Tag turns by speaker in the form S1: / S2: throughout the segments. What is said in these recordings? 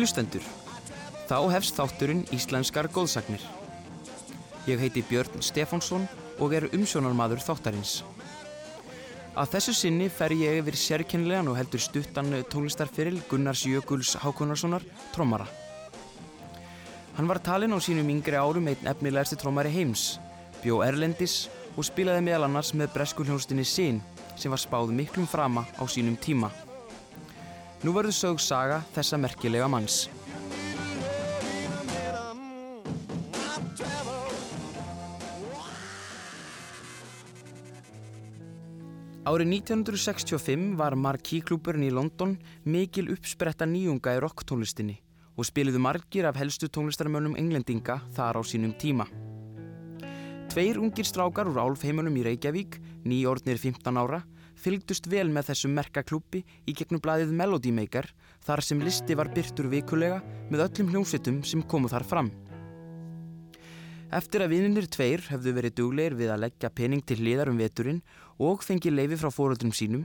S1: hlustendur, þá hefst þátturinn Íslenskar góðsagnir. Ég heiti Björn Stefánsson og er umsjónarmadur þáttarins. Að þessu sinni fer ég yfir sérkennilegan og heldur stuttan tónlistarfyril Gunnars Jökuls Hákonarssonar, trommara. Hann var talinn á sínum yngri árum einn efnilegasti trommari heims, bjó Erlendis og spilaði meðal annars með breskuljónstinni Sin sem var spáð miklum frama á sínum tíma. Nú verður sög saga þessa merkilega manns. Árið 1965 var Marquis-klúburinn í London mikil uppspretta nýjunga í rocktónlistinni og spiliðu margir af helstu tónlistarmönnum englendinga þar á sínum tíma. Tveir ungir strákar úr álfheimunum í Reykjavík, nýjórnir 15 ára, fylgdust vel með þessum merkaklúpi í gegnum blæðið Melody Maker þar sem listi var byrtur vikulega með öllum hljómsveitum sem komu þar fram. Eftir að vininir tveir hefðu verið dugleir við að leggja pening til hliðar um veturinn og fengi leifi frá fóröldrum sínum,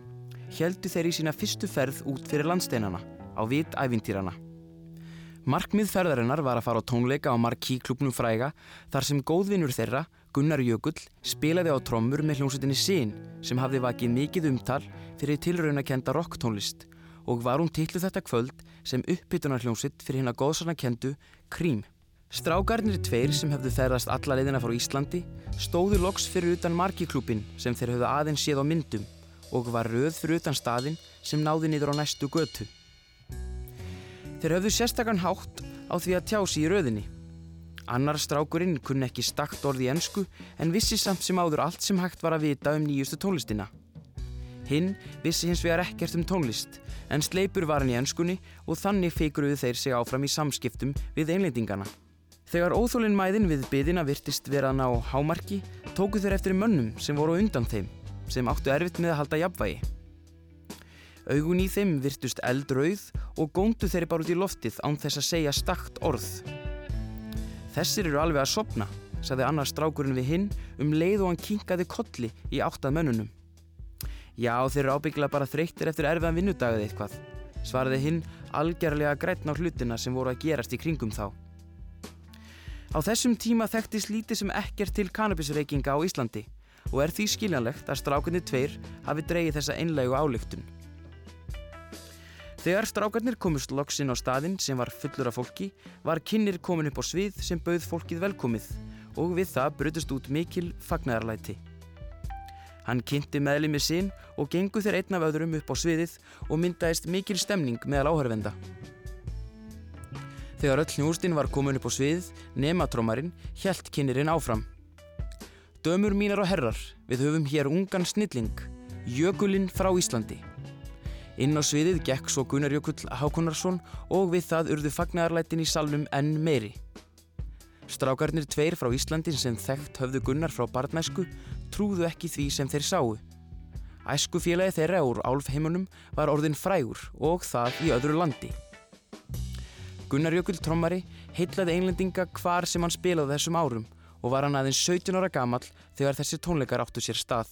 S1: heldu þeir í sína fyrstu ferð út fyrir landsteinana á vit ævintýrana. Markmið ferðarinnar var að fara á tónleika á Marquis klubnum fræga þar sem góðvinnur þeirra, Gunnar Jökull, spilaði á trommur með hljómsveitinni Sin sem hafði vakið mikið umtal fyrir tilraunakenda rocktónlist og var hún tillu þetta kvöld sem uppbytunar hljómsveit fyrir hinn að góðsarnakendu Krím. Strákarnir tveir sem hefðu ferðast alla leiðina frá Íslandi stóðu loks fyrir utan Marquis klubin sem þeir höfðu aðeins séð á myndum og var röð fyrir utan staðin sem náði niður á næstu götu. Þeir höfðu sérstakann hátt á því að tjá sig í röðinni. Annar strákurinn kunni ekki stakt orði í ennsku en vissi samt sem áður allt sem hægt var að vita um nýjustu tónlistina. Hinn vissi hins vegar ekkert um tónlist en sleipur var hann í ennskunni og þannig feikuruðu þeir sig áfram í samskiptum við einlendingana. Þegar óþólinn mæðin við byðina virtist vera að ná hámarki tóku þeir eftir mönnum sem voru undan þeim sem áttu erfitt með að halda jafnvægi. Augun í þeim virtust eldrauð og góndu þeirri bara út í loftið án þess að segja stakt orð. Þessir eru alveg að sopna, sagði annar strákurinn við hinn um leið og hann kinkaði kolli í áttað mönnunum. Já, þeir eru ábyggla bara þreyttir eftir erfiðan vinnudagið eitthvað, svaraði hinn algjörlega grætna á hlutina sem voru að gerast í kringum þá. Á þessum tíma þekktist lítið sem ekkert til kannabisreikinga á Íslandi og er því skiljanlegt að strákunni tveir hafi dreyið þessa einlegu álygtun. Þegar strákarnir komust loksinn á staðinn sem var fullur af fólki var kynir komin upp á svið sem bauð fólkið velkomið og við það brutist út mikil fagnæðarlæti. Hann kynnti meðlimi sinn og gengu þeir einn af öðrum upp á sviðið og myndaðist mikil stemning meðal áhörvenda. Þegar öll hnjústinn var komin upp á sviðið, nematrómarinn, hjælt kynirinn áfram. Dömur mínar og herrar, við höfum hér ungan snilling, Jökulinn frá Íslandi. Inn á sviðið gekk svo Gunnar Jökull Hákonarsson og við það urðu fagnarlætin í salnum enn meiri. Strákarnir tveir frá Íslandin sem þekkt höfðu Gunnar frá barnæsku trúðu ekki því sem þeir sáu. Æsku félagi þeirra úr álfheimunum var orðin frægur og það í öðru landi. Gunnar Jökull trommari heitlaði einlendinga hvar sem hann spilaði þessum árum og var hann aðeins 17 ára gamall þegar þessi tónleikar áttu sér stað.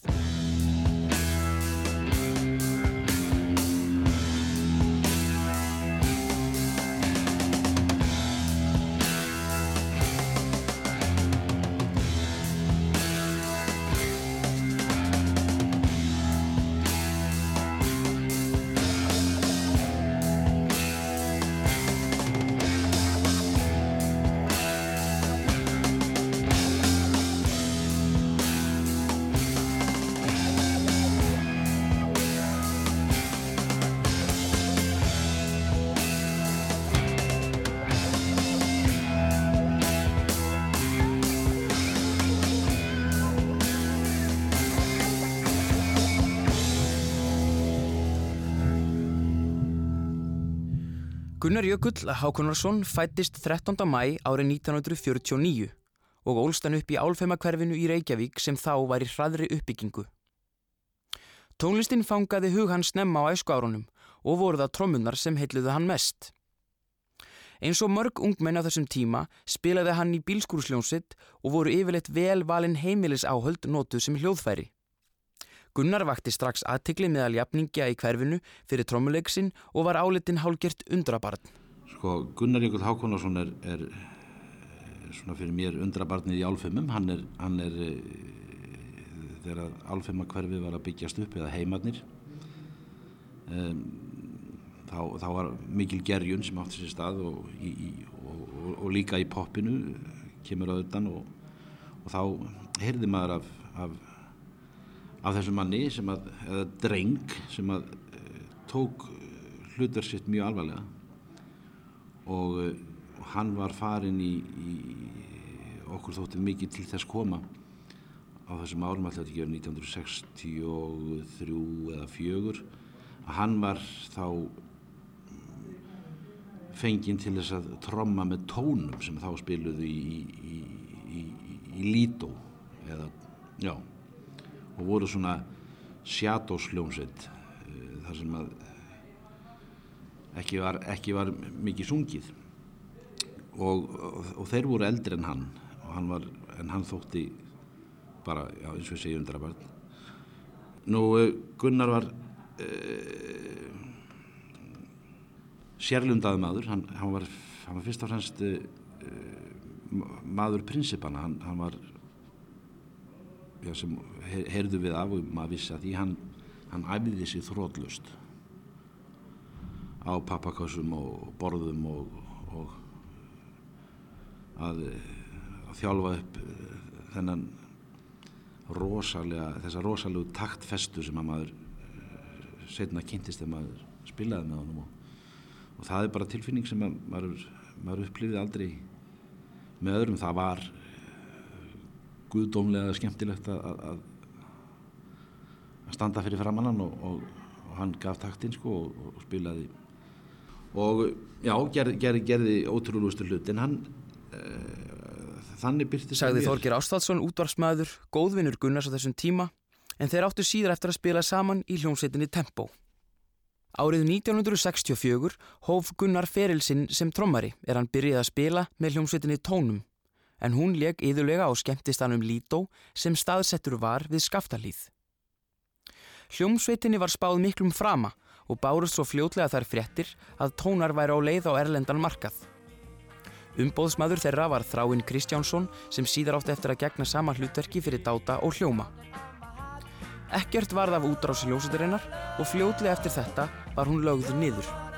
S1: Gunnar Jökull Hákonarsson fættist 13. mæ árið 1949 og ólst hann upp í álfeimakverfinu í Reykjavík sem þá var í hraðri uppbyggingu. Tónlistin fangaði hug hann snemma á æsku árunum og voru það trommunar sem heitluðu hann mest. Eins og mörg ungmenn á þessum tíma spilaði hann í bílskúrsljónsitt og voru yfirleitt vel valin heimilis áhöld nótuð sem hljóðfæri. Gunnar vakti strax aðtikli meðal jafningja í hverfinu fyrir trommuleiksinn og var álitin hálgert undrabarn.
S2: Sko Gunnar Jökull Hákonarsson er, er svona fyrir mér undrabarnið í álfumum. Hann er, hann er þegar álfuma hverfi var að byggjast upp eða heimarnir. Um, þá, þá var mikil gerjun sem átti sér stað og, í, í, og, og, og líka í poppinu kemur auðvitaðn og þá heyrði maður af, af af þessum manni sem að, eða dreng sem að e, tók hlutar sitt mjög alvarlega. Og, og hann var farin í, í okkur þótti mikið til þess koma á þessum árum alltaf ekki verið 1963 eða 4 að hann var þá fenginn til þess að tromma með tónum sem þá spiluðu í, í, í Lító eða já og voru svona sjátórsljómsveit eh, þar sem að ekki var, ekki var mikið sungið. Og, og, og þeir voru eldri en hann hann var, en hann þótti bara, já eins og ég segi undrabarn. Nú eh, Gunnar var uh, sérlundað maður. Hann, hann, var, hann var fyrst og fremst uh, maður prinsipana hann, hann var já, sem heyrðu við af og maður vissi að því hann, hann æfiði sér þrótlust á pappakassum og borðum og, og að, að þjálfa upp eh, þennan rosalega, þessa rosalegu taktfestu sem að maður eh, setna kynntist þegar maður spilaði með honum og, og það er bara tilfinning sem maður, maður upplýði aldrei með öðrum, það var guðdómlega skemmtilegt að, að, að standa fyrir framannan og, og, og hann gaf taktinn sko og, og spilaði. Og já, gerði, gerði, gerði ótrúlustu hlut en hann uh, þannig byrti
S1: Sagði Þorgir Ástvaldsson útvarsmaður, góðvinnur Gunnars á þessum tíma en þeir áttu síðar eftir að spila saman í hljómsveitinni Tempo. Árið 1964 hóf Gunnar ferilsinn sem trommari er hann byrjið að spila með hljómsveitinni Tónum en hún leg yðurlega á skemmtistanum Lító sem staðsettur var við skaftalíð. Hljómsveitinni var spáð miklum frama og bárust svo fljótlega þær fréttir að tónar væri á leið á erlendan markað. Umbóðsmaður þeirra var Þráinn Kristjánsson sem síðar átti eftir að gegna sama hlutverki fyrir dáta og hljóma. Ekkert varð af útrási ljósuturinnar og fljótlega eftir þetta var hún lögður niður.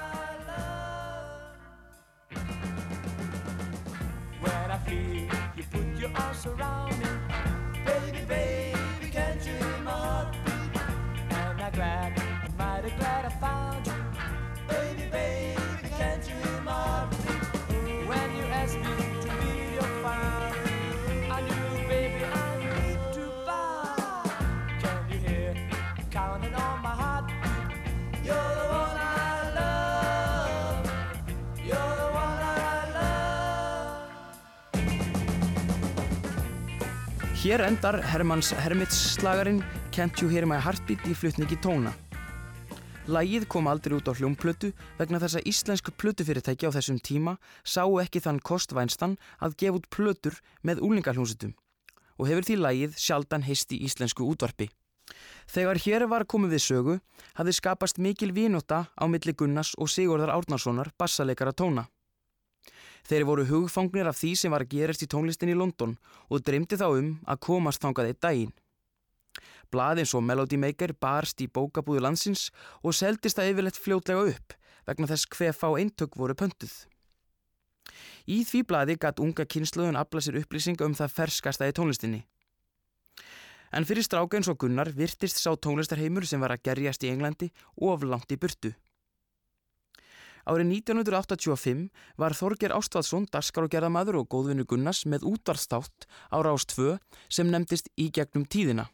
S1: Hér endar Hermanns Hermits slagarinn Can't You Hear My Heartbeat í flutningi tóna. Lægið kom aldrei út á hljómplötu vegna þess að íslensku plötufyrirtæki á þessum tíma sáu ekki þann kostvænstan að gefa út plötur með úlingarhljómsutum og hefur því lægið sjaldan heist í íslensku útvarpi. Þegar hér var komið við sögu hafði skapast mikil vínóta á milli Gunnars og Sigurðar Árnarssonar bassaleikara tóna. Þeir voru hugfangnir af því sem var að gerast í tónlistin í London og dreymdi þá um að komast þangað eitt daginn. Blaðins og Melody Maker barst í bókabúðu landsins og seldist það yfirleitt fljótlega upp vegna þess hver fá eintök voru pöntuð. Í því blaði gatt unga kynsluðun afla sér upplýsinga um það ferskasta í tónlistinni. En fyrir stráka eins og Gunnar virtist sá tónlistarheimur sem var að gerjast í Englandi oflant í burtu. Árið 1985 var Þorger Ástvadsson, darskarágerðamadur og góðvinnu Gunnars með útvarstátt á Rás 2 sem nefndist í gegnum tíðina.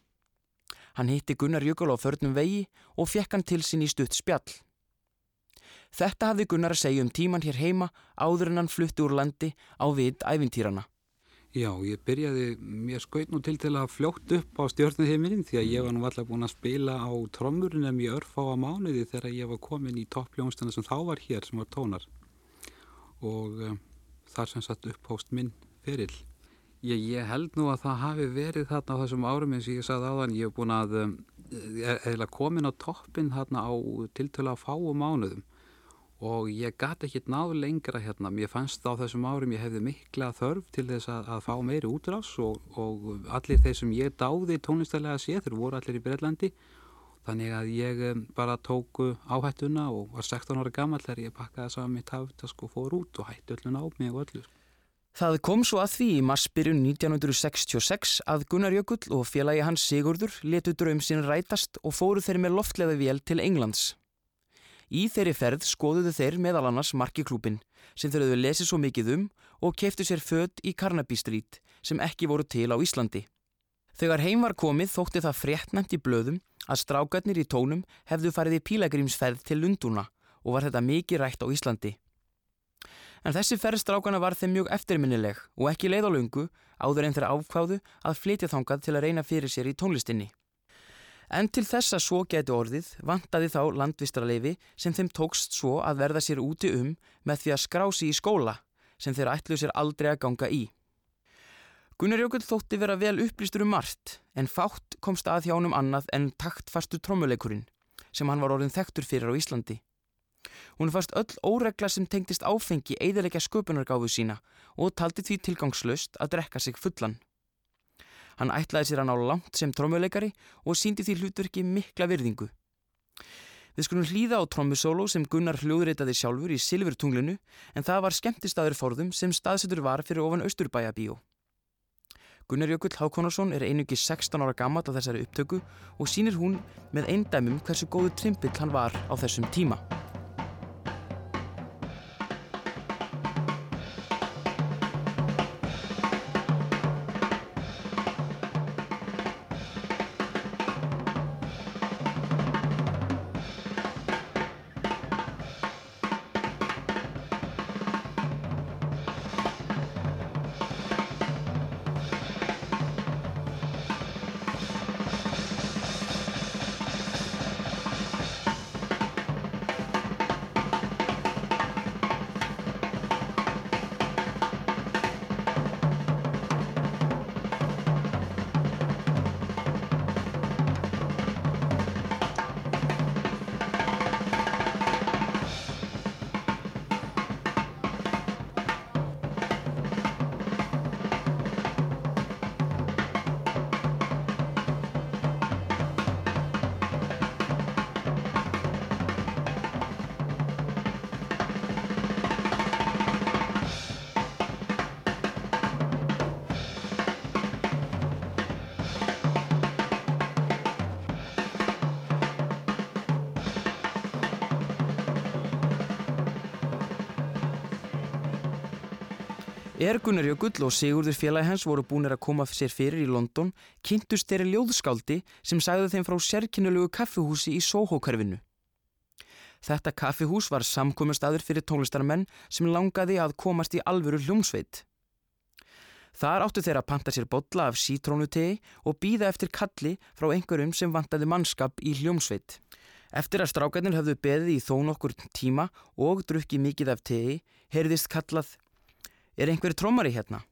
S1: Hann hitti Gunnar Jökul á förnum vegi og fekk hann til sín í stutt spjall. Þetta hafði Gunnar að segja um tíman hér heima áður en hann flutti úr landi á vit ævintýrana.
S3: Já, ég byrjaði, mér skaut nú til til að fljótt upp á stjórnuheiminin því að ég var nú alltaf búin að spila á trommurinn í örfáa mánuði þegar ég var komin í toppljónstana sem þá var hér sem var tónar. Og um, þar sem satt upphóst minn ferill. Ég, ég held nú að það hafi verið þarna á þessum árum eins og ég sagði áðan, ég hef búin að um, eða komin á toppin þarna á tiltöla að fáu mánuðum og ég gæti ekki náðu lengra hérna, mér fannst á þessum árum ég hefði mikla þörf til þess að, að fá meiri útrás og, og allir þeir sem ég dáði tónlistælega að sé, þeir voru allir í Breitlandi þannig að ég bara tóku áhættuna og var 16 ára gammal þegar ég pakkaði saman mitt haftask og fór út og hætti öllun á mig og öllu.
S1: Það kom svo að því í marsbyrjun 1966 að Gunnar Jökull og félagi hans Sigurdur letu draum sín rætast og fóru þeir með loftleða vél til Englands. Í þeirri ferð skoðuðu þeir meðal annars markiklúpin sem þeir höfðu lesið svo mikið um og keiftu sér född í Carnaby Street sem ekki voru til á Íslandi. Þegar heim var komið þótti það fréttnæmt í blöðum að strákarnir í tónum hefðu farið í pílagrímsferð til Lundúna og var þetta mikið rætt á Íslandi. En þessi ferðstrákana var þeim mjög eftirminnileg og ekki leið á lungu áður en þeirra ákváðu að flytja þangað til að reyna fyrir sér í tónlistinni. En til þess að svo geti orðið vantaði þá landvistraleifi sem þeim tókst svo að verða sér úti um með því að skrási í skóla sem þeir ætlu sér aldrei að ganga í. Gunnar Jókull þótti vera vel upplýstur um margt en fátt komst að hjá honum annað en taktfastu trommuleikurinn sem hann var orðin þektur fyrir á Íslandi. Hún fast öll óregla sem tengtist áfengi eðilegja sköpunargáfu sína og taldi því tilgangslöst að drekka sig fullan. Hann ætlaði sér hann á langt sem trommuleikari og síndi því hlutverki mikla virðingu. Við skulum hlýða á trommusólo sem Gunnar hljóðreitaði sjálfur í Silfurtunglinu en það var skemmtistaður forðum sem staðsettur var fyrir ofan Östurbæjabíó. Gunnar Jökull Hákonarsson er einungi 16 ára gammal á þessari upptöku og sínir hún með eindæmum hversu góðu trimpill hann var á þessum tíma. Er Gunnar Jökull og Sigurður félagi hans voru búinir að koma sér fyrir í London, kynntust þeirri ljóðskáldi sem sagði þeim frá sérkynulegu kaffihúsi í Soho-karfinu. Þetta kaffihús var samkominnstaður fyrir tónlistarmenn sem langaði að komast í alvöru hljómsveit. Þar áttu þeirra að panta sér botla af sítrónutegi og býða eftir kalli frá einhverjum sem vantaði mannskap í hljómsveit. Eftir að strákarnir höfðu beðið í þó nokkur tíma og drukkið mikið af tegi, heyrðist kallað Er einhverju trómari hérna?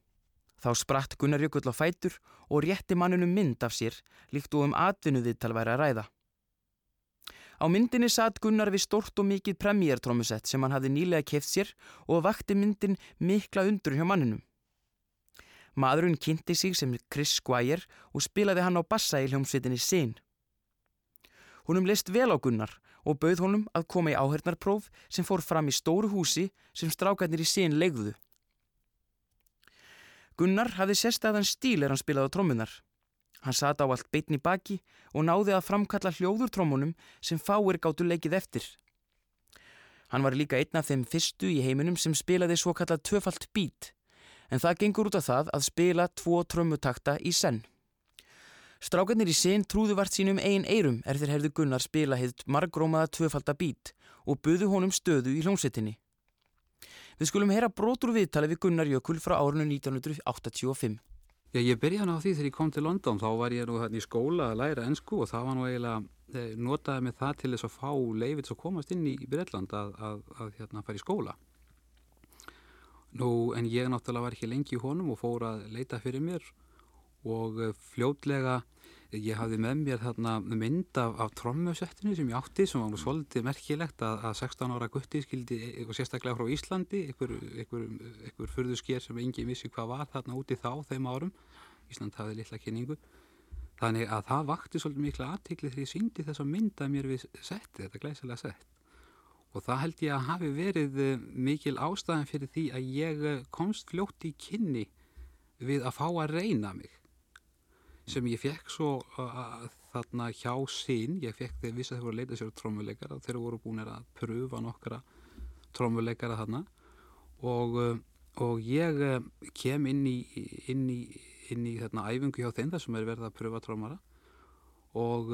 S1: Þá spratt Gunnar Jökull á fætur og rétti manninu mynd af sér líkt og um atvinnuðittal væri að ræða. Á myndinni satt Gunnar við stort og mikið premjértrómusett sem hann hafði nýlega keft sér og vakti myndin mikla undur hjá manninum. Maðurinn kynnti sig sem Chris Squire og spilaði hann á bassa í hljómsveitinni Sin. Húnum list vel á Gunnar og bauð honum að koma í áhörnarpróf sem fór fram í stóru húsi sem strákarnir í Sin legðuðu. Gunnar hafði sérstæðan stíl er hann spilaði á trómunar. Hann sata á allt beitni baki og náði að framkalla hljóður trómunum sem fáir gáttu leikið eftir. Hann var líka einn af þeim fyrstu í heiminum sem spilaði svo kallað töfalt bít, en það gengur út af það að spila tvo trömmutakta í senn. Strákarnir í sen trúðu vart sínum einn eirum er þeir herðu Gunnar spila heilt margrómaða tvöfalda bít
S4: og buðu honum stöðu í hljómsettinni. Við skulum heyra brotur viðtali við Gunnar Jökul frá árinu 1985.
S3: Já, ég byrjaði á því þegar ég kom til London, þá var ég nú hérna í skóla að læra ennsku og það var nú eiginlega, eh, notaði mig það til þess að fá leifits að komast inn í Breitland að, að, að hérna fara í skóla. Nú, en ég náttúrulega var ekki lengi í honum og fór að leita fyrir mér og eh, fljótlega Ég hafði með mér þarna mynd af, af trommusettinu sem ég átti sem var svolítið merkilegt að, að 16 ára gutti skildi eitthvað sérstaklega frá Íslandi einhver, einhver, einhver fyrðusker sem engin vissi hvað var þarna úti þá þeim árum. Ísland hafði litla kynningu. Þannig að það vakti svolítið mikla aðtikli þegar ég syngdi þessa mynd að mér við setti þetta glæsilega sett. Og það held ég að hafi verið eh, mikil ástæðan fyrir því að ég eh, komst fljótt í kynni við að fá að reyna mig sem ég fekk svo uh, þarna hjá sín, ég fekk þegar viss að þeir voru að leita sér trómuleikara og þeir voru búin að pröfa nokkra trómuleikara þarna og, og ég kem inn í, inn í, inn í þarna æfingu hjá þeim þar sem er verið að pröfa trómara og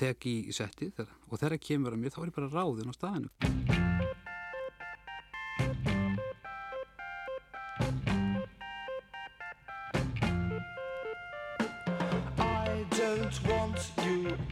S3: tek í settið og þegar það kemur að mér þá er ég bara ráðinn á staðinu.
S4: don't want you.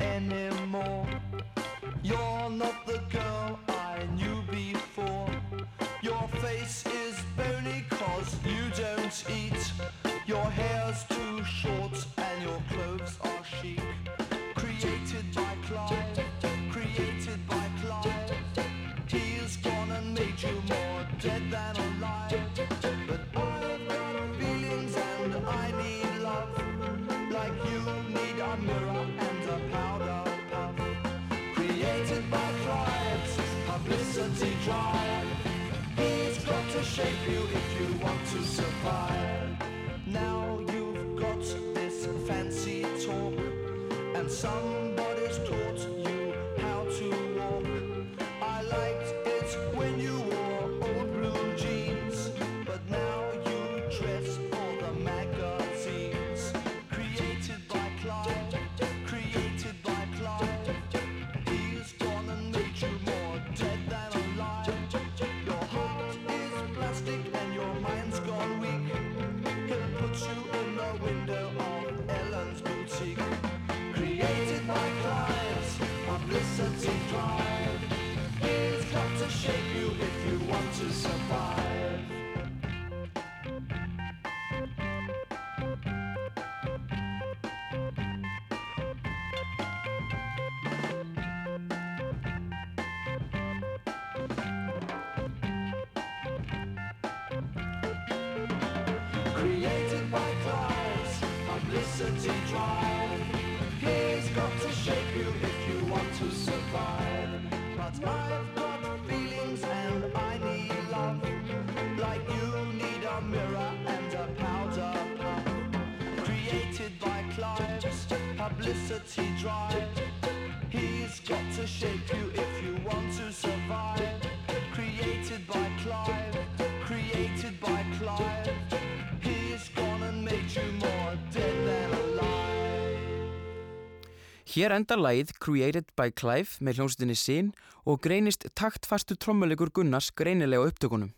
S4: Drive. He's got to shape you if you want to survive. Created by Clive, created by Clive. He's gone and made you more dead than alive. Hér enda lagið Created by Clive með hljómsveitinni Sin og greinist taktfastu trommuleikur Gunnars greinilega upptökunum.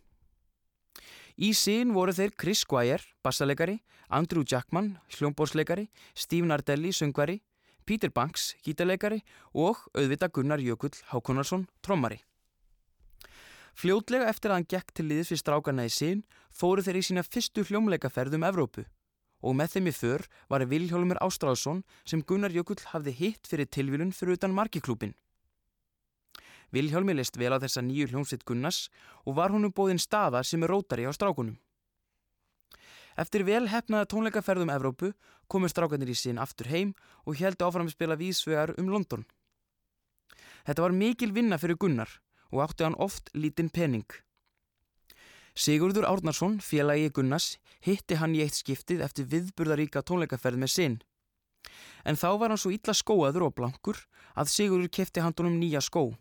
S4: Í sín voru þeir Chris Squire, bassalegari, Andrew Jackman, hljómbórslegari, Steve Nardelli, söngvari, Peter Banks, gítalegari og auðvita Gunnar Jökull Hákonarsson, trommari. Fljótlega eftir að hann gekk til liðis við strákarna í sín fóru þeir í sína fyrstu hljómleikaferðum Evrópu og með þeim í för var Vilhjólmur Ástráðsson sem Gunnar Jökull hafði hitt fyrir tilvílun fyrir utan markiklúpin. Vilhjálmi leist vel á þessa nýju hljómsveit Gunnars og var honum bóðinn staða sem er rótari á strákunum. Eftir vel hefnaða tónleikaferðum Evrópu komur strákanir í sín aftur heim og heldi áfram spila vísvegar um London. Þetta var mikil vinna fyrir Gunnar og átti hann oft lítinn pening. Sigurður Árnarsson, félagi Gunnars, hitti hann í eitt skiptið eftir viðburðaríka tónleikaferð með sinn. En þá var hann svo illa skóaður og blankur að Sigurður kefti handunum nýja skó.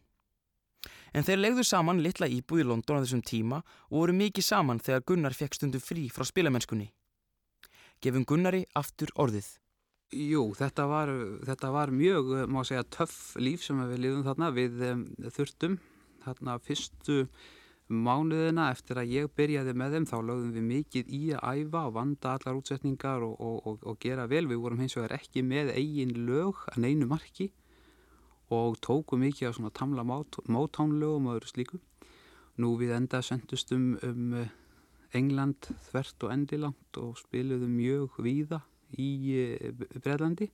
S4: En þeir legðu saman litla íbúð í London á þessum tíma og voru mikið saman þegar Gunnar fekk stundu frí frá spilamennskunni. Gefum Gunnari aftur orðið.
S3: Jú, þetta var, þetta var mjög, má segja, töff líf sem við liðum þarna. Við um, þurftum
S4: þarna fyrstu mánuðina eftir að ég byrjaði með þeim þá lögðum við mikið í að æfa og vanda allar útsetningar og, og, og, og gera vel. Við vorum hins vegar ekki með eigin lög að neinu marki og tókum mikið á svona tamla mótánlögum og öðru slíku. Nú við enda sendustum um England þvert og endilangt og spiluðum mjög víða í eh, Breitlandi.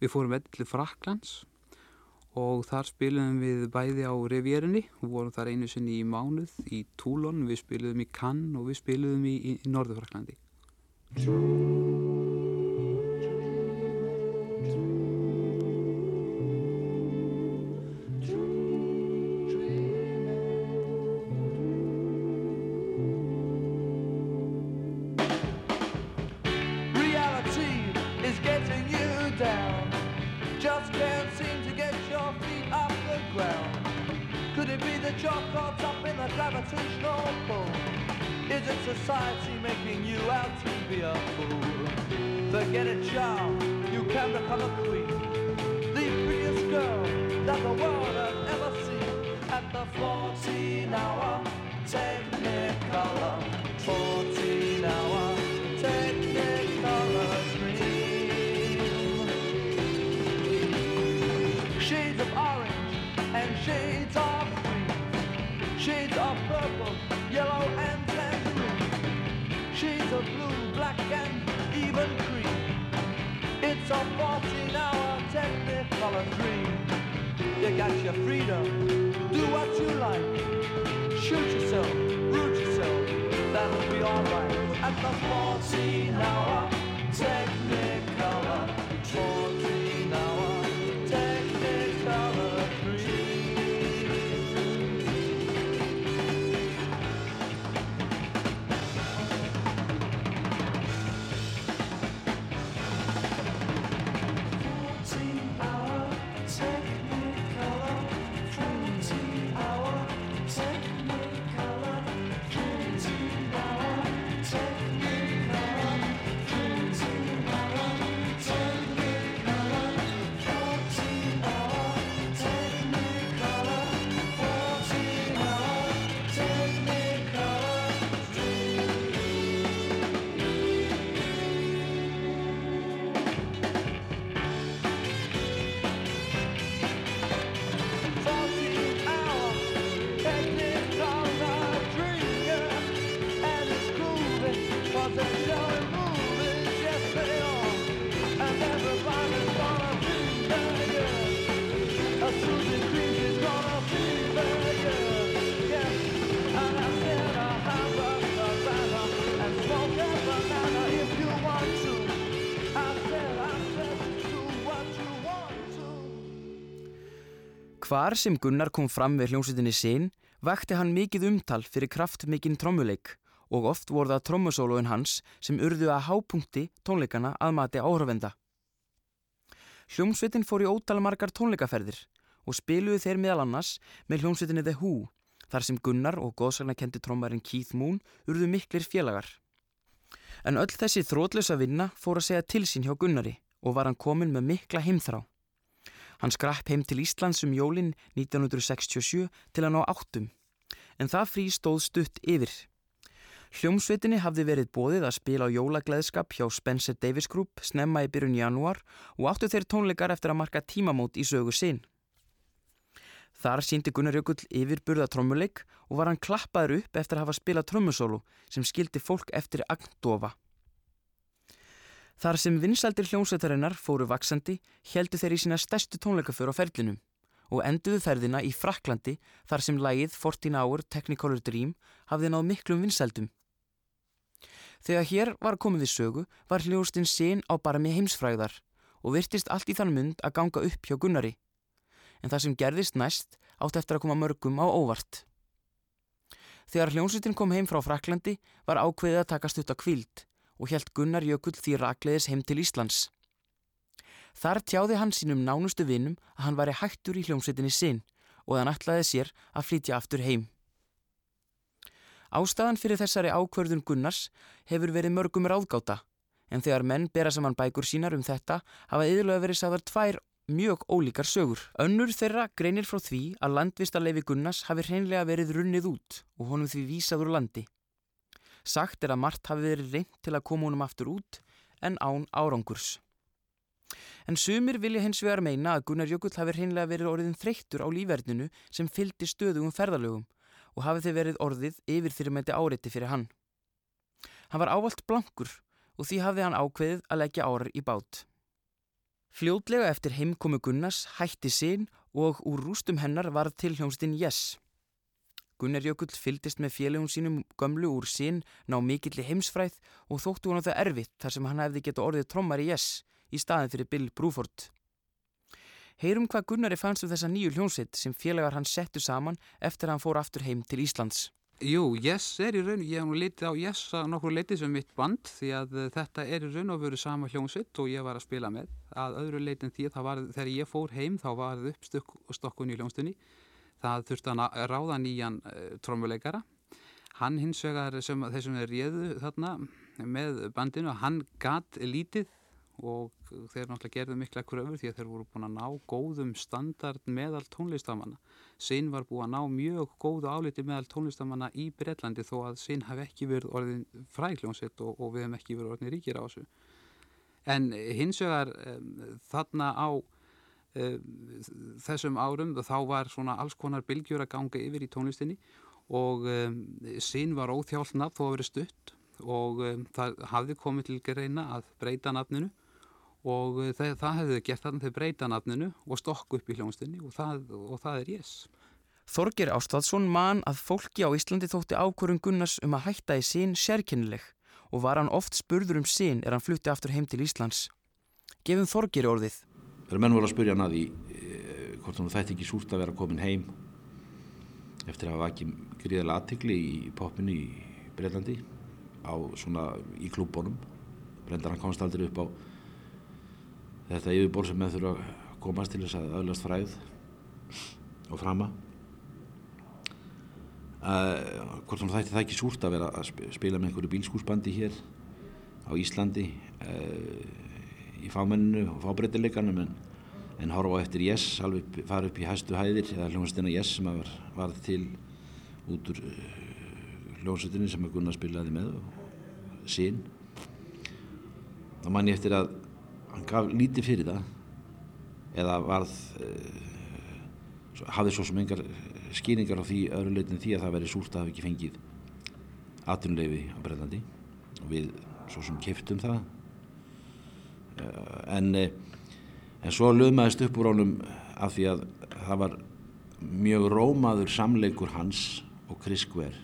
S4: Við fórum til Fraklands og þar spilum við bæði á Revjerinni og vorum þar einu sinni í mánuð í Toulon, við spilum í Cannes og við spilum í, í Norðurfraklandi.
S1: Hvar sem Gunnar kom fram við hljómsveitinni sín vakti hann mikið umtal fyrir kraftmikinn trommuleik og oft voru það trommusólóin hans sem urðu að hápunkti tónleikana að mati áhrifenda. Hljómsveitin fór í ótalamarkar tónleikaferðir og spiluðu þeir meðal annars með hljómsveitinni The Who þar sem Gunnar og góðsagnakendi trommarinn Keith Moon urðu miklir félagar. En öll þessi þrótlösa vinna fór að segja til sín hjá Gunnari og var hann komin með mikla heimþrá. Hann skrapp heim til Íslands um jólinn 1967 til að ná áttum, en það frí stóð stutt yfir. Hljómsveitinni hafði verið bóðið að spila á jólagleðskap hjá Spencer Davis Group snemma í byrjun januar og áttu þeir tónleikar eftir að marka tímamót í sögu sinn. Þar síndi Gunnar Jökull yfirburða trommuleik og var hann klappaður upp eftir að hafa spilað trommusólu sem skildi fólk eftir Agndofa. Þar sem vinsaldir hljómsveitarinnar fóru vaksandi heldu þeir í sína stærstu tónleikaför á ferlinum og enduðu ferðina í Fraklandi þar sem lægið 14 Hour Technicolor Dream hafði náð miklum vinsaldum. Þegar hér var komið við sögu var hljóstinn sen á bara með heimsfræðar og virtist allt í þann mund að ganga upp hjá Gunnari. En það sem gerðist næst átt eftir að koma mörgum á óvart. Þegar hljómsveitin kom heim frá Fraklandi var ákveðið að taka stutt á kvíld og helt Gunnar Jökull því rakleðis heim til Íslands. Þar tjáði hann sínum nánustu vinnum að hann væri hættur í hljómsveitinni sinn og hann ætlaði sér að flytja aftur heim. Ástæðan fyrir þessari ákverðun Gunnars hefur verið mörgum ráðgáta en þegar menn bera saman bækur sínar um þetta hafa yfirlega verið sagðar tvær mjög ólíkar sögur. Önnur þeirra greinir frá því að landvistarleifi Gunnars hafi hreinlega verið runnið út og honum því vísaður landi. Sagt er að margt hafi verið reynd til að koma honum aftur út en án árangurs. En sumir vilja hins vegar meina að Gunnar Jökull hafi hreinlega verið orðin þreyttur á lífverðinu sem fyldi stöðugum ferðalögum og hafi þeir verið orðið yfir þyrrmætti áreiti fyrir hann. Hann var ávalt blankur og því hafði hann ákveðið að leggja árar í bát. Fljótlega eftir heimkomu Gunnars hætti sín og úr rústum hennar var til hljómsdinn Yes. Gunnar Jökull fyldist með félagum sínum gömlu úr sín ná mikill í heimsfræð og þóttu hann á það erfitt þar sem hann hefði geta orðið trommar í Yes í staðin fyrir Bill Bruford. Heyrum hvað Gunnari fannst um þessa nýju hljómsitt sem félagar hann settu saman eftir að hann fór aftur heim til Íslands.
S3: Jú, Yes er í raun, ég hef nú litið á Yes að nokkur litið sem mitt band því að uh, þetta er í raun og veru sama hljómsitt og ég var að spila með. Að öðru leitin því að var, þegar ég fór heim þá var það uppstokkun í hljómsdunni. Það þurfti að ráða nýjan uh, trommuleikara. Hann hins vegar sem þessum er réðu þarna með bandinu, hann gatt lítið og þeir náttúrulega gerðu mikla kröfur því að þeir voru búin að ná góðum standard meðal tónlistamanna. Sinn var búin að ná mjög góðu áliti meðal tónlistamanna í Breitlandi þó að Sinn hafi ekki verið orðin frækljónsitt og, og við hefum ekki verið orðin ríkir á þessu. En hins vegar um, þarna á þessum árum þá var svona alls konar bylgjur að ganga yfir í tónlistinni og um, Sinn var óþjálfnað þó að verið stutt og það hafði komið til greina að breyta nafninu og eh, það, það hefði gert að þau breyta nafninu og stokku upp í hljónstinni og það, og það er yes.
S1: Þorger Ástadsson man að fólki á Íslandi þótti ákvörðun Gunnars um að hætta í sín sérkennileg og var hann oft spurður um sín er hann flutti aftur heim til Íslands. Gefum Þorger orðið.
S2: Þegar menn voru að spurja hann að því eh, hvort hann þætti ekki súrt að vera komin heim eftir að hafa ekki gríðilega aðtikli í popinu í Breitlandi á svona í klúbónum. Brendar hann komst aldrei upp á þetta yfirbor sem með þurfa að komast til þess að öðlast fræð og frama uh, hvort þannig þætti það ekki súrt að vera að spila með einhverju bílskúsbandi hér á Íslandi uh, í fámenninu og fábreytileikanum en, en horfa eftir Yes alveg fara upp í hæstu hæðir eða hljómsveitina Yes sem var, var til út úr uh, hljómsveitinni sem að Gunnar spilaði með og sín þá man ég eftir að hann gaf lítið fyrir það eða varð uh, hafði svo sem engar skýringar á því öðru leitin því að það veri súrt að hafa ekki fengið atunleifi á Breitlandi og við svo sem keftum það en uh, en svo lögmaðist upp úr ánum af því að það var mjög rómaður samleikur hans og Chris Guer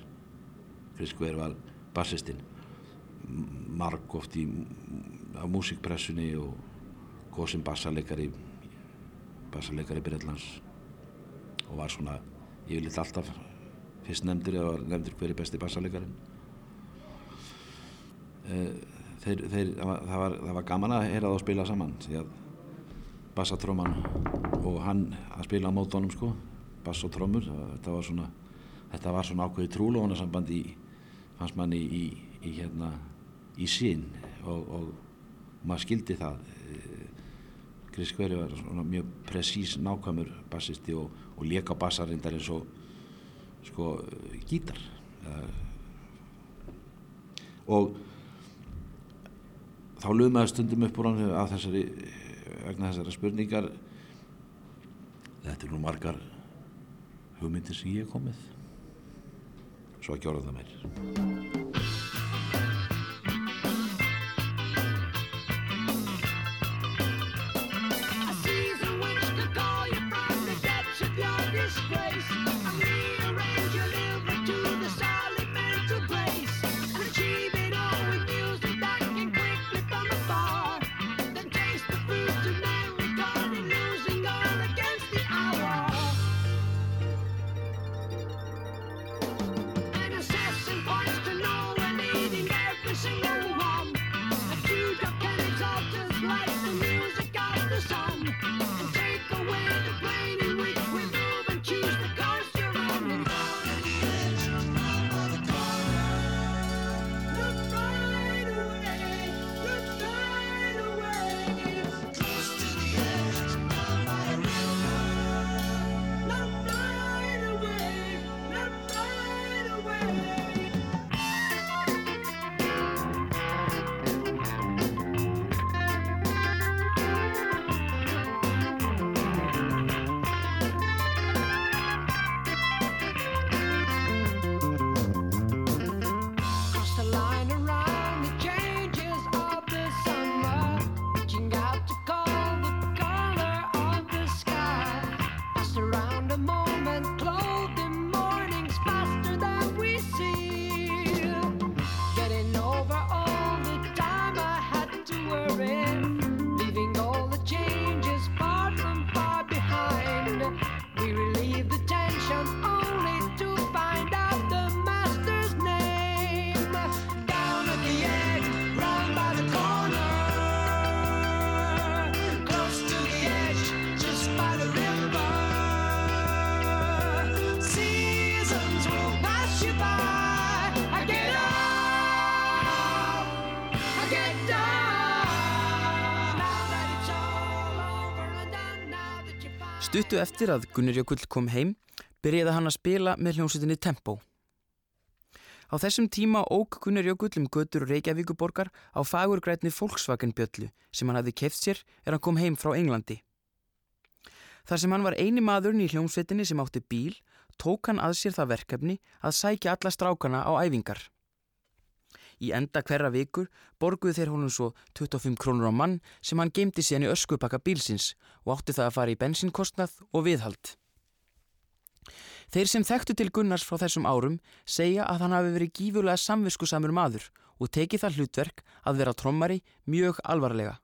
S2: Chris Guer var bassistinn. Marg oft í á músikpressunni og góð sem bassarleikari bassarleikari Breitlands og var svona yfirleitt alltaf fyrst nefndir eða nefndir hverju besti bassarleikarin eh, þeir, þeir, það, var, það var gaman að heyra það að spila saman því að bassatróman og hann að spila á mótónum sko bass og trómur þetta var svona, þetta var svona ákveði trúlóðunarsamband í fannst manni í, í, í hérna í sín og, og maður skildi það. Chris Query var svona mjög presís nákvæmur bassisti og, og leka bassarindar eins og sko gítar. Og þá lögum maður stundum upp úr hann að þessari vegna þessari spurningar. Þetta er nú margar hugmyndir sem ég hef komið. Svo að gjóra það meir
S1: Stuttu eftir að Gunnar Jökull kom heim byrjaði hann að spila með hljómsutinni Tempo. Á þessum tíma óg Gunnar Jökull um götur Reykjavíkuborgar á fagurgrætni Volkswagen bjöllu sem hann hafði keft sér er hann kom heim frá Englandi. Þar sem hann var eini maðurinn í hljómsveitinni sem átti bíl, tók hann að sér það verkefni að sækja alla strákana á æfingar. Í enda hverra vikur borguð þeir honum svo 25 krónur á mann sem hann gemdi síðan í öskupakka bílsins og átti það að fara í bensinkostnað og viðhald. Þeir sem þekktu til Gunnars frá þessum árum segja að hann hafi verið gífurlega samviskusamur maður og tekið það hlutverk að vera trommari mjög alvarlega.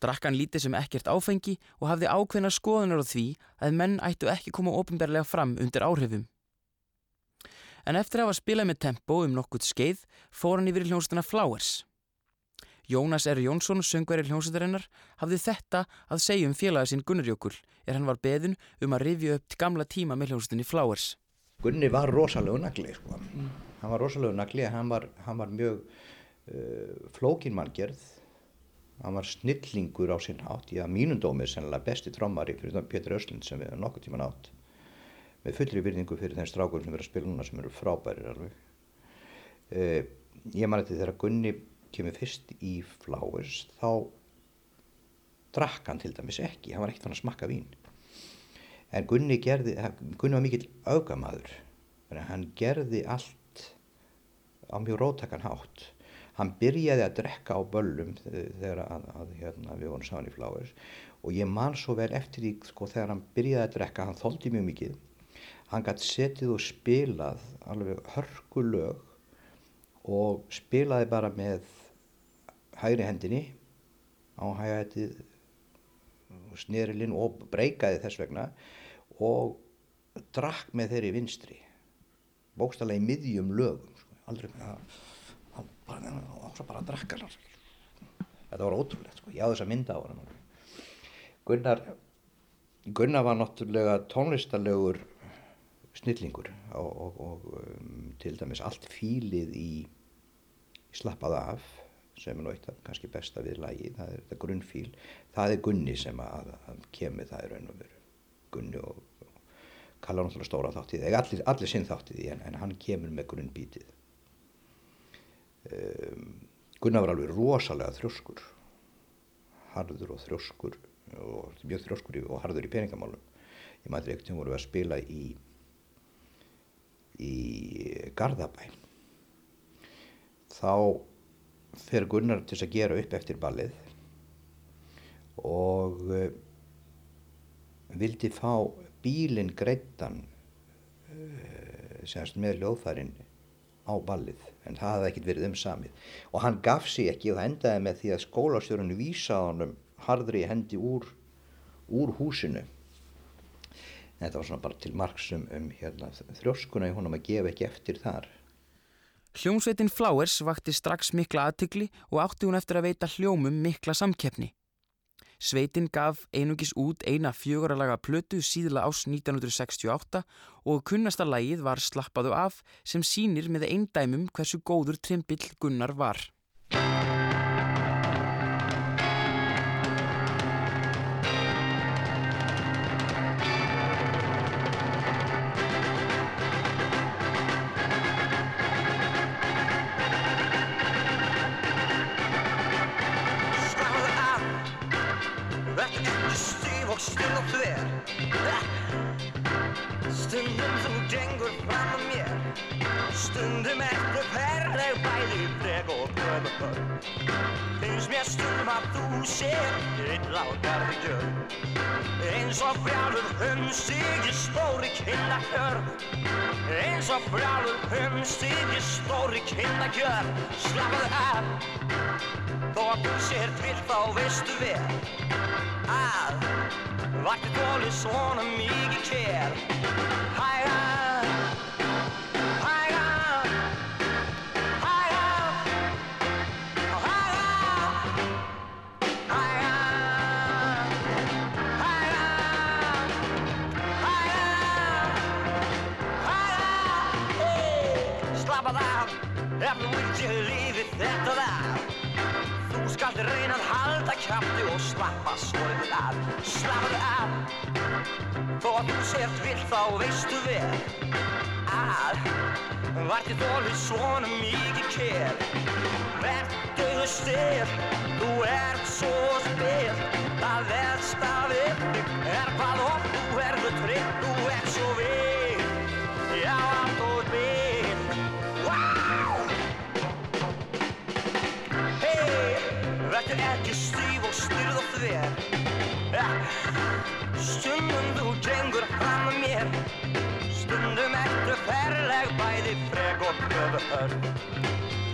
S1: Drakkan lítið sem ekkert áfengi og hafði ákveðna skoðunar á því að menn ættu ekki koma ofinberlega fram undir áhrifum en eftir að hafa spilað með tempo um nokkurt skeið fór hann yfir í hljómsveituna Flowers. Jónas R. Jónsson, söngverið hljómsveitarinnar, hafði þetta að segja um félagið sín Gunnar Jökull er hann var beðun um að rifja upp gamla tíma með hljómsveitinni Flowers.
S5: Gunni var rosalegu nagli, sko. Mm. Hann var rosalegu nagli, hann var, hann var mjög uh, flókinmanngerð, hann var snillingur á sinn hátt, ég að mínundómið sennilega besti trommari fyrir Pétur Öslind sem við nokkuð tíman átt með fullri virðingu fyrir þeim strákur sem eru að spila núna sem eru frábærir alveg. Uh, ég man þetta þegar Gunni kemur fyrst í Flowers þá drakk hann til dæmis ekki, hann var ekkert fann að smakka vín. En Gunni gerði, Gunni var mikill augamaður, hann gerði allt á mjög róttakann hátt. Hann byrjaði að drekka á böllum þegar að, að, hérna, við vorum saman í Flowers og ég man svo vel eftir því sko, þegar hann byrjaði að drekka, hann þóldi mjög mikið hann gætt setið og spilað alveg hörkulög og spilaði bara með hægri hendinni á hægætið snerilinn og breykaði þess vegna og drakk með þeirri vinstri bókstallega í miðjum lögum sko. aldrei með að hann bara, bara drakk þetta var ótrúlegt sko. ég á þess að mynda á hann Gunnar Gunnar var náttúrulega tónlistarlegur snillingur og, og, og um, til dæmis allt fílið í slappaða af sem er náttúrulega kannski besta við lagi, það er þetta grunnfíl. Það er Gunni sem að, að kemur það er raun og veru Gunni og, og kalla náttúrulega stóra þáttið eða allir, allir sinn þáttið en, en hann kemur með grunnbítið. Um, Gunni var alveg rosalega þrjóskur harður og þrjóskur og mjög þrjóskur og harður í peningamálum. Ég mætti ekkert sem voru að spila í í Garðabæn þá fer Gunnar til að gera upp eftir ballið og uh, vildi fá bílinn greittan uh, semst með ljóðfærin á ballið en það hafði ekkert verið um samið. Og hann gaf sig ekki og það endaði með því að skólastjórun vísaði honum harðri hendi úr, úr húsinu þetta var svona bara til margsum um hérna, þrjóskuna í honum að gefa ekki eftir þar.
S1: Hljómsveitin Flowers vakti strax mikla aðtykli og átti hún eftir að veita hljómum mikla samkeppni. Sveitin gaf einugis út eina fjöguralaga plötu síðla ás 1968 og kunnasta lægið var slappaðu af sem sínir með einn dæmum hversu góður trimbill Gunnar var.
S6: Brjálur humstig í stóri kynnagjör Eins og brjálur humstig í stóri kynnagjör Slappaðu af Þó að þú sér til þá veistu vel Að Vakti tóli svona mikið kér Ég lífi þetta lag Þú skalt reyna að halda kæfti og slappa svolítið af. Slappaðu af. Þó að þú sért vill þá veistu vel Að Vart ég þólið svona mikið kér Vertu þau styrr Þú ert svo spyrr Það verðst að við Er hvað hopp, þú erðu trygg. Þú ert svo vegg Já, allt og við. Frek og göfu hörn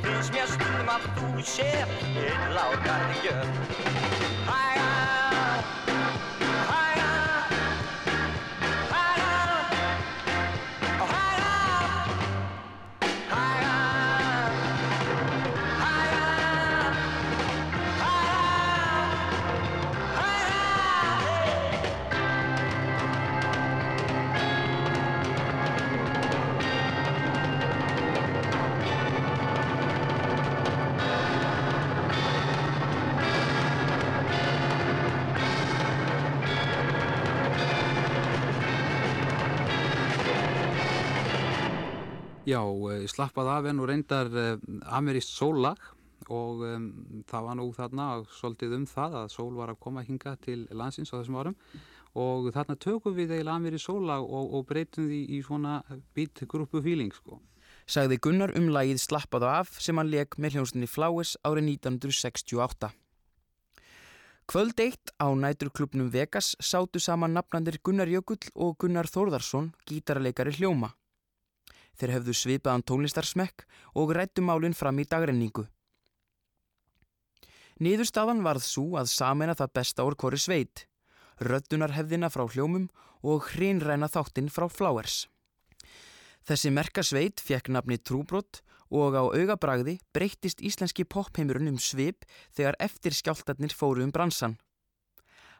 S6: Finnst mér stundum að þú sér illa
S3: Já, eh, slappað af en og reyndar ameríst sólag og um, það var nú þarna svolítið um það að sól var að koma hinga til landsins á þessum árum og þarna tökum við eiginlega ameríst sólag og, og breytum því í svona beat grúpu feeling sko.
S1: Sagði Gunnar um lagið Slappaðu af sem hann leik með hljónstinni Flowers árið 1968. Kvöld eitt á næturklubnum Vegas sátu saman nafnandir Gunnar Jökull og Gunnar Þórðarsson, gítarleikari hljóma. Þeir hefðu svipaðan tónlistarsmekk og rættu málinn fram í dagrenningu. Niðurstaðan varð svo að samena það besta úr hvori sveit, röddunarhefðina frá hljómum og hreinræna þáttinn frá Flowers. Þessi merka sveit fekk nafni Trúbrott og á augabragði breyttist íslenski popheimurinn um svip þegar eftir skjáltarnir fóru um bransan.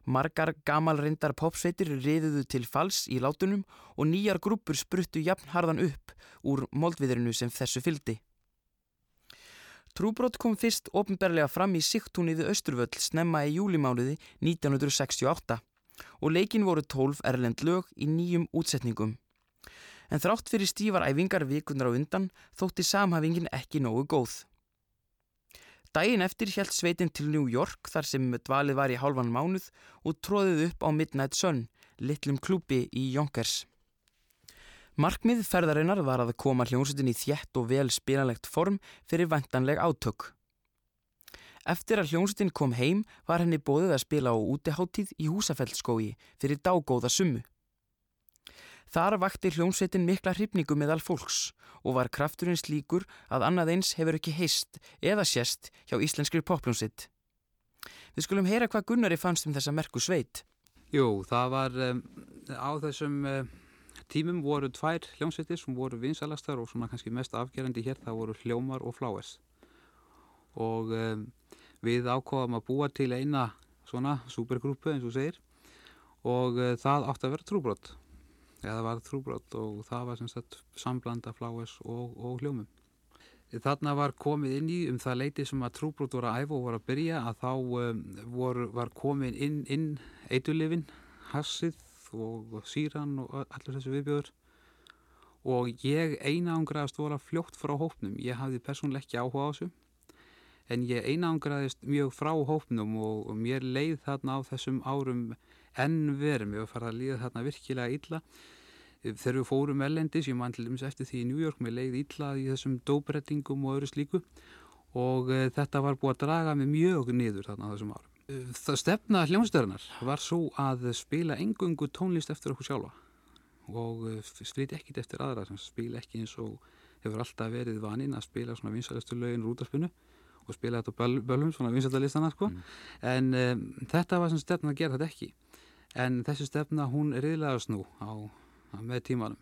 S1: Margar gamalrindar popsveitir riðuðu til fals í látunum og nýjar grúpur spruttu jafnharðan upp úr moldviðrinu sem þessu fyldi. Trúbrott kom fyrst ofinberlega fram í Sigtúni við Östurvöll snemma í júlimánuði 1968 og leikin voru 12 erlend lög í nýjum útsetningum. En þrátt fyrir stífar æfingar vikunar á undan þótti samhæfingin ekki nógu góð. Dægin eftir hjælt sveitin til New York þar sem dvalið var í hálfan mánuð og tróðið upp á Midnight Sun, litlum klúpi í Yonkers. Markmið ferðarinnar var að koma hljómsutin í þjætt og vel spilanlegt form fyrir vantanleg átök. Eftir að hljómsutin kom heim var henni bóðið að spila á útiháttíð í húsafeldskói fyrir dágóða summu. Þar vakti hljómsveitin mikla hrifningu meðal fólks og var krafturinn slíkur að annað eins hefur ekki heist eða sérst hjá íslenskri popljónsitt. Við skulum heyra hvað Gunnari fannst um þessa merku sveit.
S3: Jú, það var um, á þessum um, tímum voru tvær hljómsveitir sem voru vinsalastar og svona kannski mest afgerandi hér, það voru hljómar og fláes. Og um, við ákváðum að búa til eina svona supergrúpu eins og segir og uh, það átti að vera trúbrott eða var trúbrott og það var sem sagt samblanda fláes og, og hljómum. Þarna var komið inn í um það leiti sem að trúbrott voru að æfa og voru að byrja að þá um, voru, var komið inn, inn eitulifin, hassið og síran og allir þessu viðbjöður og ég einangraðast voru að fljótt frá hópnum. Ég hafði persónuleg ekki áhuga á þessu en ég einangraðist mjög frá hópnum og, og mér leið þarna á þessum árum enn verum. Ég var farið að líða þarna virkilega illa þegar við fórum ellendis, ég man til dæmis eftir því í New York, mér leiði illa í þessum dóbrettingum og öðru slíku og uh, þetta var búið að draga mig mjög niður þarna þessum árum. Uh, það stefna hljómsdörunar var svo að spila engungu tónlist eftir okkur sjálfa og uh, spila ekkit eftir aðra sem spila ekki eins og hefur alltaf verið vaninn að spila svona vinsalistu lögin rútarspunnu og spila þetta á bölum, svona vinsaldalistana sko. Mm. en um, þetta var sem stefna að gera þetta ekki en þessi stefna hún er riðlega snú á með tímanum.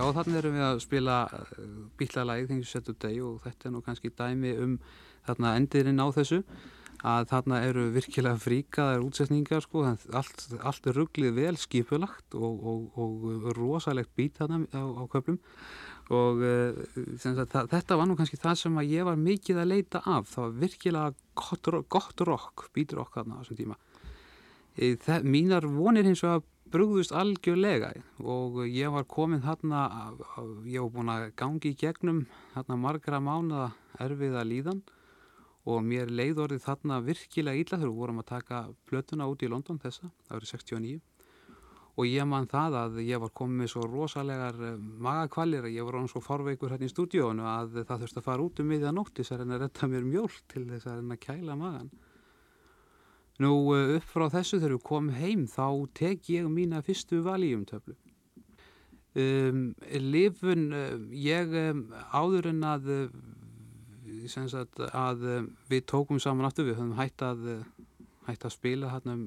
S3: Já, þannig erum við að spila Things You Said Today og þetta er nú kannski dæmi um þarna endirinn á þessu að þarna eru virkilega fríkaðar útsetningar sko, allt, allt er rugglið vel skipulagt og, og, og rosalegt bít þarna á, á köflum og uh, þetta var nú kannski það sem ég var mikið að leita af, það var virkilega gott, gott rock, beat rock þarna á þessum tíma. Það, mínar vonir hins vegar brúðust algjörlega og ég var komin þarna, ég var búin að gangi í gegnum þarna margra mánuða erfiða líðan og mér leiðorði þarna virkilega illa þegar við vorum að taka plötuna út í London þessa, það verið 69 og ég man það að ég var komið með svo rosalegar magakvalir að ég var án svo forveikur hérna í stúdíónu að það þurfti að fara út um miðja nótt þess að reyna að retta mér mjól til þess að reyna að kæla magan Nú upp frá þessu þegar við komum heim þá tek ég mína fyrstu valíumtöflu. Um, Livun, ég um, áður en að, sagt, að við tókum saman aftur, við höfum hægt að, hægt að spila hérna um,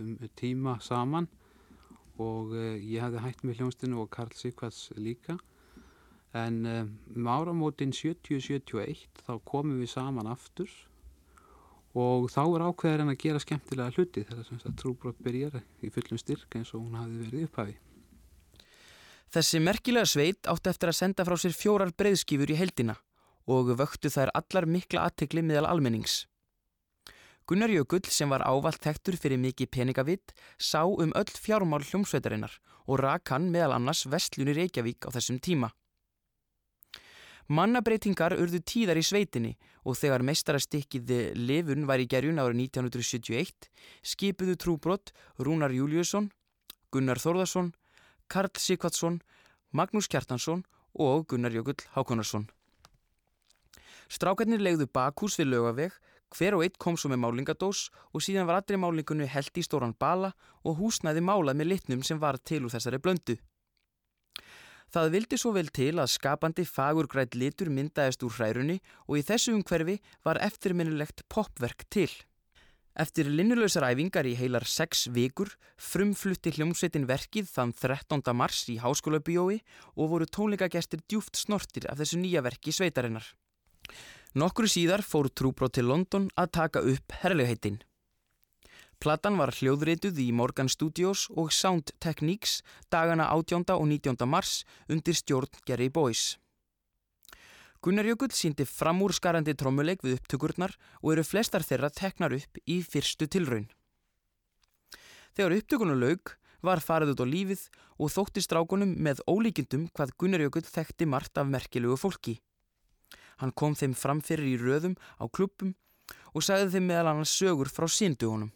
S3: um tíma saman og uh, ég hafði hægt með hljónstinu og Karl Sikvats líka. En um áramótin 70-71 þá komum við saman aftur og þá er ákveðar en að gera skemmtilega hluti þegar trúbrot byrjar í fullum styrk eins og hún hafi verið upphafi.
S1: Þessi merkilega sveit átti eftir að senda frá sér fjórar breyðskífur í heldina og vöktu þær allar mikla aðtegli meðal almennings. Gunnar Jökull sem var ávalt þektur fyrir mikið peningavitt sá um öll fjármál hljómsveitarinnar og rak hann meðal annars vestlunir Reykjavík á þessum tíma. Mannabreitingar urðu tíðar í sveitinni og þegar meistarastikkiði Livun var í gerjun árið 1971 skipuðu trúbrott Rúnar Júliusson, Gunnar Þórðarsson, Karl Sikvatsson, Magnús Kjartansson og Gunnar Jökull Hákonarsson. Strákarnir legðu bakhús við lögaveg, hver og eitt kom svo með málingadós og síðan var allri málingunni held í stóran bala og húsnæði málað með litnum sem var til úr þessari blöndu. Það vildi svo vel til að skapandi fagurgrætt litur myndaðist úr hrærunni og í þessu umhverfi var eftirminnulegt popverk til. Eftir linnulösar æfingar í heilar sex vikur frumflutti hljómsveitin verkið þann 13. mars í Háskóla Bíói og voru tónleikagestir djúft snortir af þessu nýja verki sveitarinnar. Nokkru síðar fór trúbrót til London að taka upp herlegheitin. Platan var hljóðrituð í Morgan Studios og Sound Techniques dagana 18. og 19. mars undir stjórn Gary Boyce. Gunnar Jökull síndi framúrskarandi trommuleik við upptökurnar og eru flestar þeirra teknar upp í fyrstu tilraun. Þegar upptökunum laug var farið út á lífið og þótti strákunum með ólíkindum hvað Gunnar Jökull þekkti margt af merkilegu fólki. Hann kom þeim framfyrir í röðum á klubbum og sagði þeim meðal annars sögur frá síndugunum.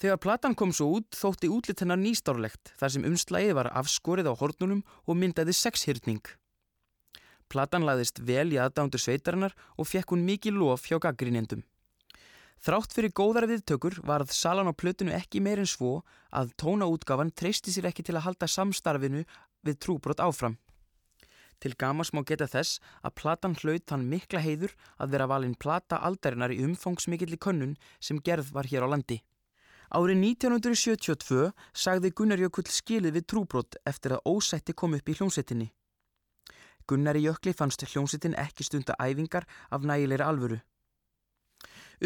S1: Þegar platan kom svo út þótti útlitt hennar nýstárlegt þar sem umslægið var afskorið á hornunum og myndaði sexhyrning. Platan laðist vel í aðdándur sveitarinnar og fekk hún mikið lof hjá gaggrinjendum. Þrátt fyrir góðara viðtökur varð salan á plötinu ekki meirinn svo að tónaútgafan treysti sér ekki til að halda samstarfinu við trúbrot áfram. Til gamas má geta þess að platan hlaut þann mikla heiður að vera valinn plata aldarinnar í umfangsmikill í könnun sem gerð var hér á landi. Árið 1972 sagði Gunnar Jökull skilið við trúbrott eftir að ósætti kom upp í hljómsettinni. Gunnar Jökli fannst hljómsettin ekki stunda æfingar af nægilegri alvöru.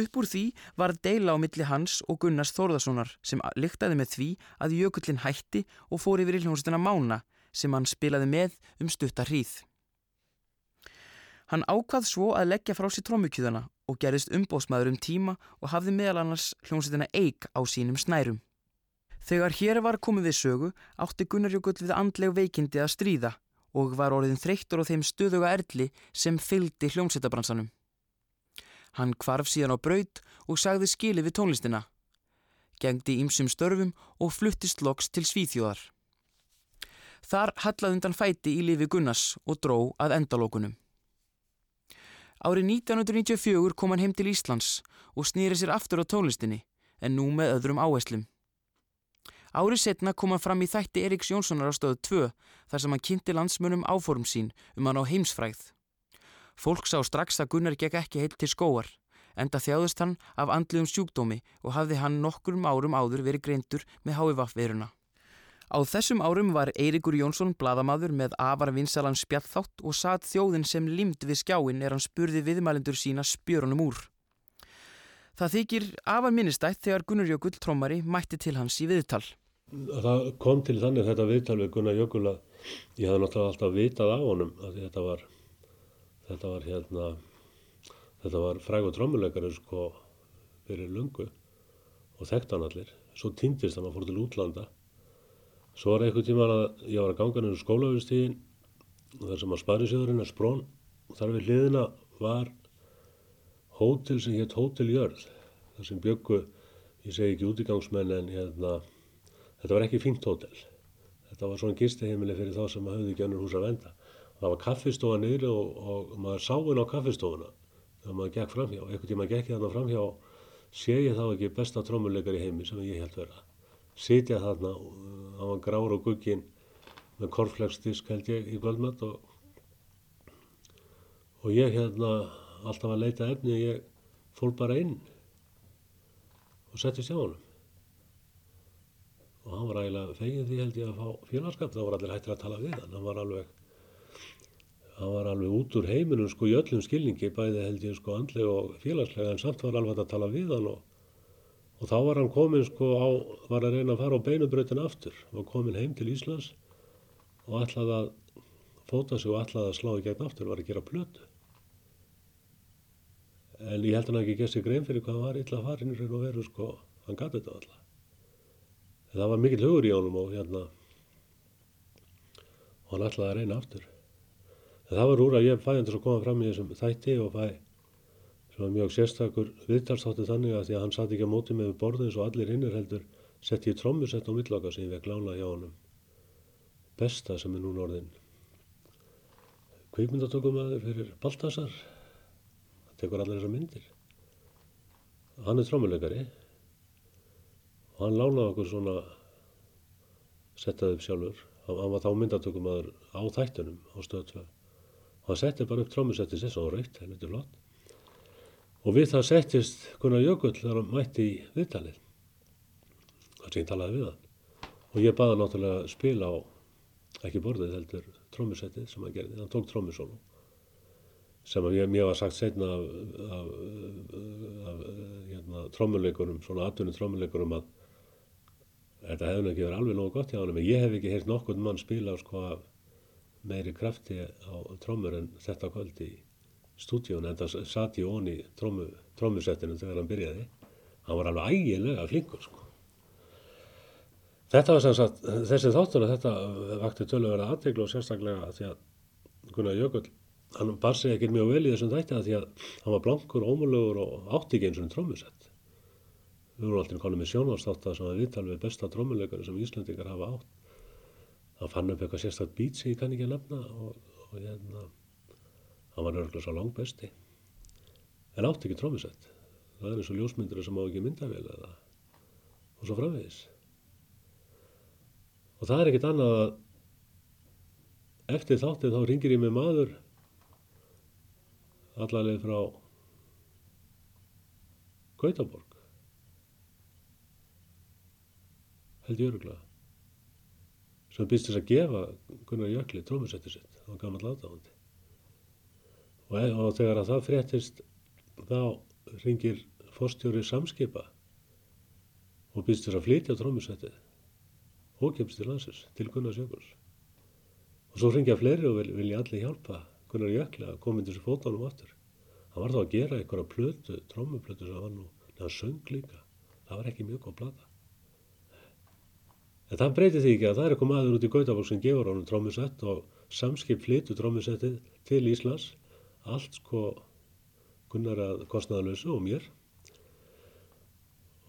S1: Upp úr því var deila á milli hans og Gunnars Þórðarssonar sem lyktaði með því að Jökullin hætti og fór yfir í hljómsettina Mána sem hann spilaði með um stutta hríð. Hann ákvað svo að leggja frá sér trómukjöðana og gerðist umbósmaður um tíma og hafði meðal annars hljómsettina Eik á sínum snærum. Þegar hér var komið við sögu átti Gunnar Jökull við andleg veikindi að stríða og var orðin þreyttur á þeim stöðuga erli sem fylgdi hljómsettabransanum. Hann kvarf síðan á braut og sagði skili við tónlistina, gengdi ímsum störfum og fluttist loks til Svíþjóðar. Þar hallað undan fæti í lifi Gunnars og dró að endalókunum. Árið 1994 kom hann heim til Íslands og snýri sér aftur á tónlistinni en nú með öðrum áherslum. Árið setna kom hann fram í þætti Eriks Jónssonar á stöðu 2 þar sem hann kynnti landsmönum áform sín um hann á heimsfræð. Fólk sá strax að Gunnar gekk ekki heilt til skóar enda þjáðust hann af andliðum sjúkdómi og hafði hann nokkurum árum áður verið greintur með HVF-veruna. Á þessum árum var Eirikur Jónsson bladamadur með afar vinsalan spjallþátt og satt þjóðin sem limd við skjáin er hann spurði viðmælendur sína spjörunum úr. Það þykir afar minnistætt þegar Gunnar Jökull trómari mætti til hans í viðtal.
S7: Það kom til þannig þetta viðtal við Gunnar Jökull að ég hafði náttúrulega alltaf vitað á honum að þetta var, þetta var hérna, þetta var fræg og trómuleikari sko fyrir lungu og þekkt hann allir. Svo týndist hann að fór til útlanda Svo var eitthvað tíma að ég var að ganga nefnir skólaugustíðin þar sem að Sparisjóðurinn er sprón og þar við hliðina var hótel sem hétt Hótel Jörð þar sem byggu, ég segi ekki útigangsmenn en hérna, þetta var ekki fínt hótel. Þetta var svona gisteheimili fyrir þá sem hafði ekki önnur hús að venda. Og það var kaffistofa niður og, og maður sá inn á kaffistofuna þegar maður gekk framhjá. Eitthvað tíma gekk ég þarna framhjá sé ég þá ekki besta trómuleikar í heimi sem ég held vera sitja þarna, hann var grár og gugginn með korflegsdisk held ég í kvöldmatt og, og ég hérna alltaf að leita efni og ég fór bara inn og settist hjá hann og hann var ægilega fegin því held ég að fá félagskap, þá var allir hættir að tala við hann, hann var alveg hann var alveg út úr heiminum sko í öllum skilningi, bæði held ég sko andlega og félagslega en samt var alveg að tala við hann og og þá var hann komin sko á, var að reyna að fara á beinubrautin aftur og komin heim til Íslands og ætlaði að fóta sig og ætlaði að slá í gegn aftur, var að gera plötu. En ég held hann ekki gessi grein fyrir hvað hann var illa inn í raun og veru sko, hann gæti þetta alltaf. En það var mikill hugur í honum og hérna, og hann ætlaði að reyna aftur. En það var úr að ég fæði hann til að koma fram í þessum þætti og fæ var mjög sérstakur viðtalstátti þannig að því að hann satt ekki á móti með borðið eins og allir hinnir heldur sett ég trommusett á millaka sem ég vekk lána hjá honum. Besta sem er núna orðin. Kvikmyndatökumæður fyrir Baltasar. Hann tekur allir þessar myndir. Hann er trommuleikari. Og hann lánaði okkur svona settaði upp sjálfur. Hann var þá myndatökumæður á þættunum á stöðtöð og hann setti bara upp trommusetti sér svo reykt, helviti flott Og við það settist Gunnar Jökull þegar hann mætti í viðtalið. Það sem ég talaði við hann. Og ég baði náttúrulega spila á, ekki borðið heldur, trómusettið sem hann gerði. Hann tók trómusónu. Sem ég, mér var sagt setna af, af, af hérna, trómuleikurum, svona atvinni trómuleikurum að þetta hefði ekki verið alveg nógu gott hjá hann. En ég hef ekki heyrt nokkur mann spila sko, meiri krafti á trómur en þetta kvöldi í stúdíun en það satt í ón í trómusettinu þegar hann byrjaði. Hann var alveg ægilega flinkur sko. þetta var sem sagt þessi þáttur að þetta vakti tölu verið aðteglu og sérstaklega því að Gunnar Jökull hann bar sig ekkert mjög vel í þessum þætti að því að hann var blankur, ómulegur og átti ekki eins og trómusett við vorum alltaf konið með sjónvarsþáttar sem að viðtal við besta trómuleikari sem Íslandingar hafa átt. Hann fann upp eitthvað sérstaklega bít sem ég kann ekki að nefna og, og hérna hann var örgulega svo langt besti en átti ekki trómusett það er eins og ljósmyndir sem á ekki myndavél eða og svo framvegis. Og það er ekkit annað að eftir þáttið þá ringir ég með maður allarleið frá Gautaborg held ég öruglega sem býst þess að gefa Gunnar Jökli trómusetti sitt. Á gammal látáðandi og, e- og þegar að það fréttist þá ringir fórstjóri samskipa og býst þess að flytja trómusettið ókjöpst til landsins til Gunnars Jökuls og svo ringja fleiri og vil, vilja allir hjálpa Gunnar Jökli að koma inn þessu fótónum aftur. Hann var þá að gera einhverja plötu trómuplötu sem var nú neða söng líka. Það var ekki mjög góð plata. En það breytir því ekki að það er eitthvað maður út í Gautaborg sem gefur honum trómusett og samskip flyttu trómusettið til Íslands, allt sko gunnar að kostnaðalösu og mér.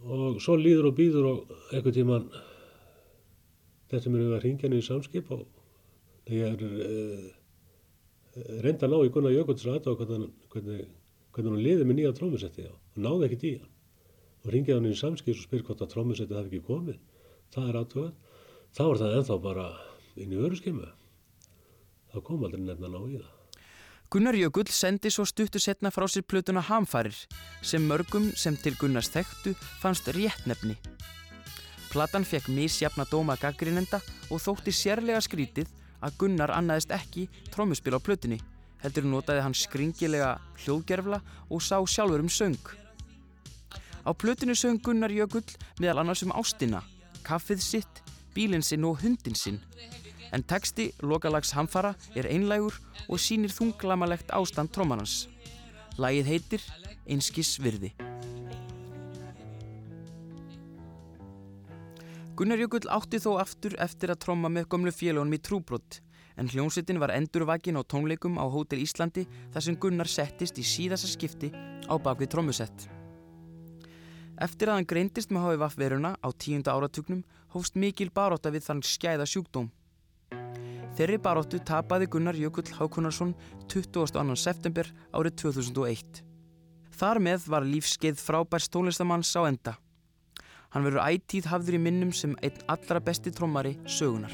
S7: Og svo líður og býður og eitthvað tíman þetta mér hefur að ringja niður í samskip og ég er uh, reynda að ná í Gunnar Jökulls ræta og hvernig, hvernig, hvernig hann liði með nýja trómusettið og náði ekkert í hann. Og ringjaði hann í samskip og spyr hvort að trómusettið hafi ekki komið það er aðtöðað, þá er það ennþá bara inn í öruskeimu. Það kom aldrei nefna ná í það.
S1: Gunnar Jökull sendi svo stuttu setna frá sér plötuna Hamfarir sem mörgum sem til Gunnars þekktu fannst réttnefni. Platan fekk misjafna dóma gaggrinenda og þótti sérlega skrítið að Gunnar annaðist ekki trómuspil á plötunni, heldur notaði hann skringilega hljóðgerfla og sá sjálfur um söng. Á plötunni söng Gunnar Jökull meðal annars um ástina, kaffið sitt, bílinn sinn og hundin sinn. En texti lokalags hamfara er einlægur og sýnir þunglamalegt ástand trómanans. Lagið heitir Einskis virði. Gunnar Jökull átti þó aftur eftir að tróma með gömlu félagunum í trúbrott en hljómsveitin var endurvakin á tónleikum á Hótel Íslandi þar sem Gunnar settist í síðasta skipti á bakvið trómusett. Eftir að hann greindist með HVF veruna á tíunda áratugnum hófst mikil baróta við þann skæða sjúkdóm. Þeirri baróttu tapaði Gunnar Jökull Hákunarsson 22. september árið 2001. Þar með var lífskeið frábærs tónlistamanns á enda. Hann verður ætíð hafður í minnum sem einn allra besti trommari sögunar.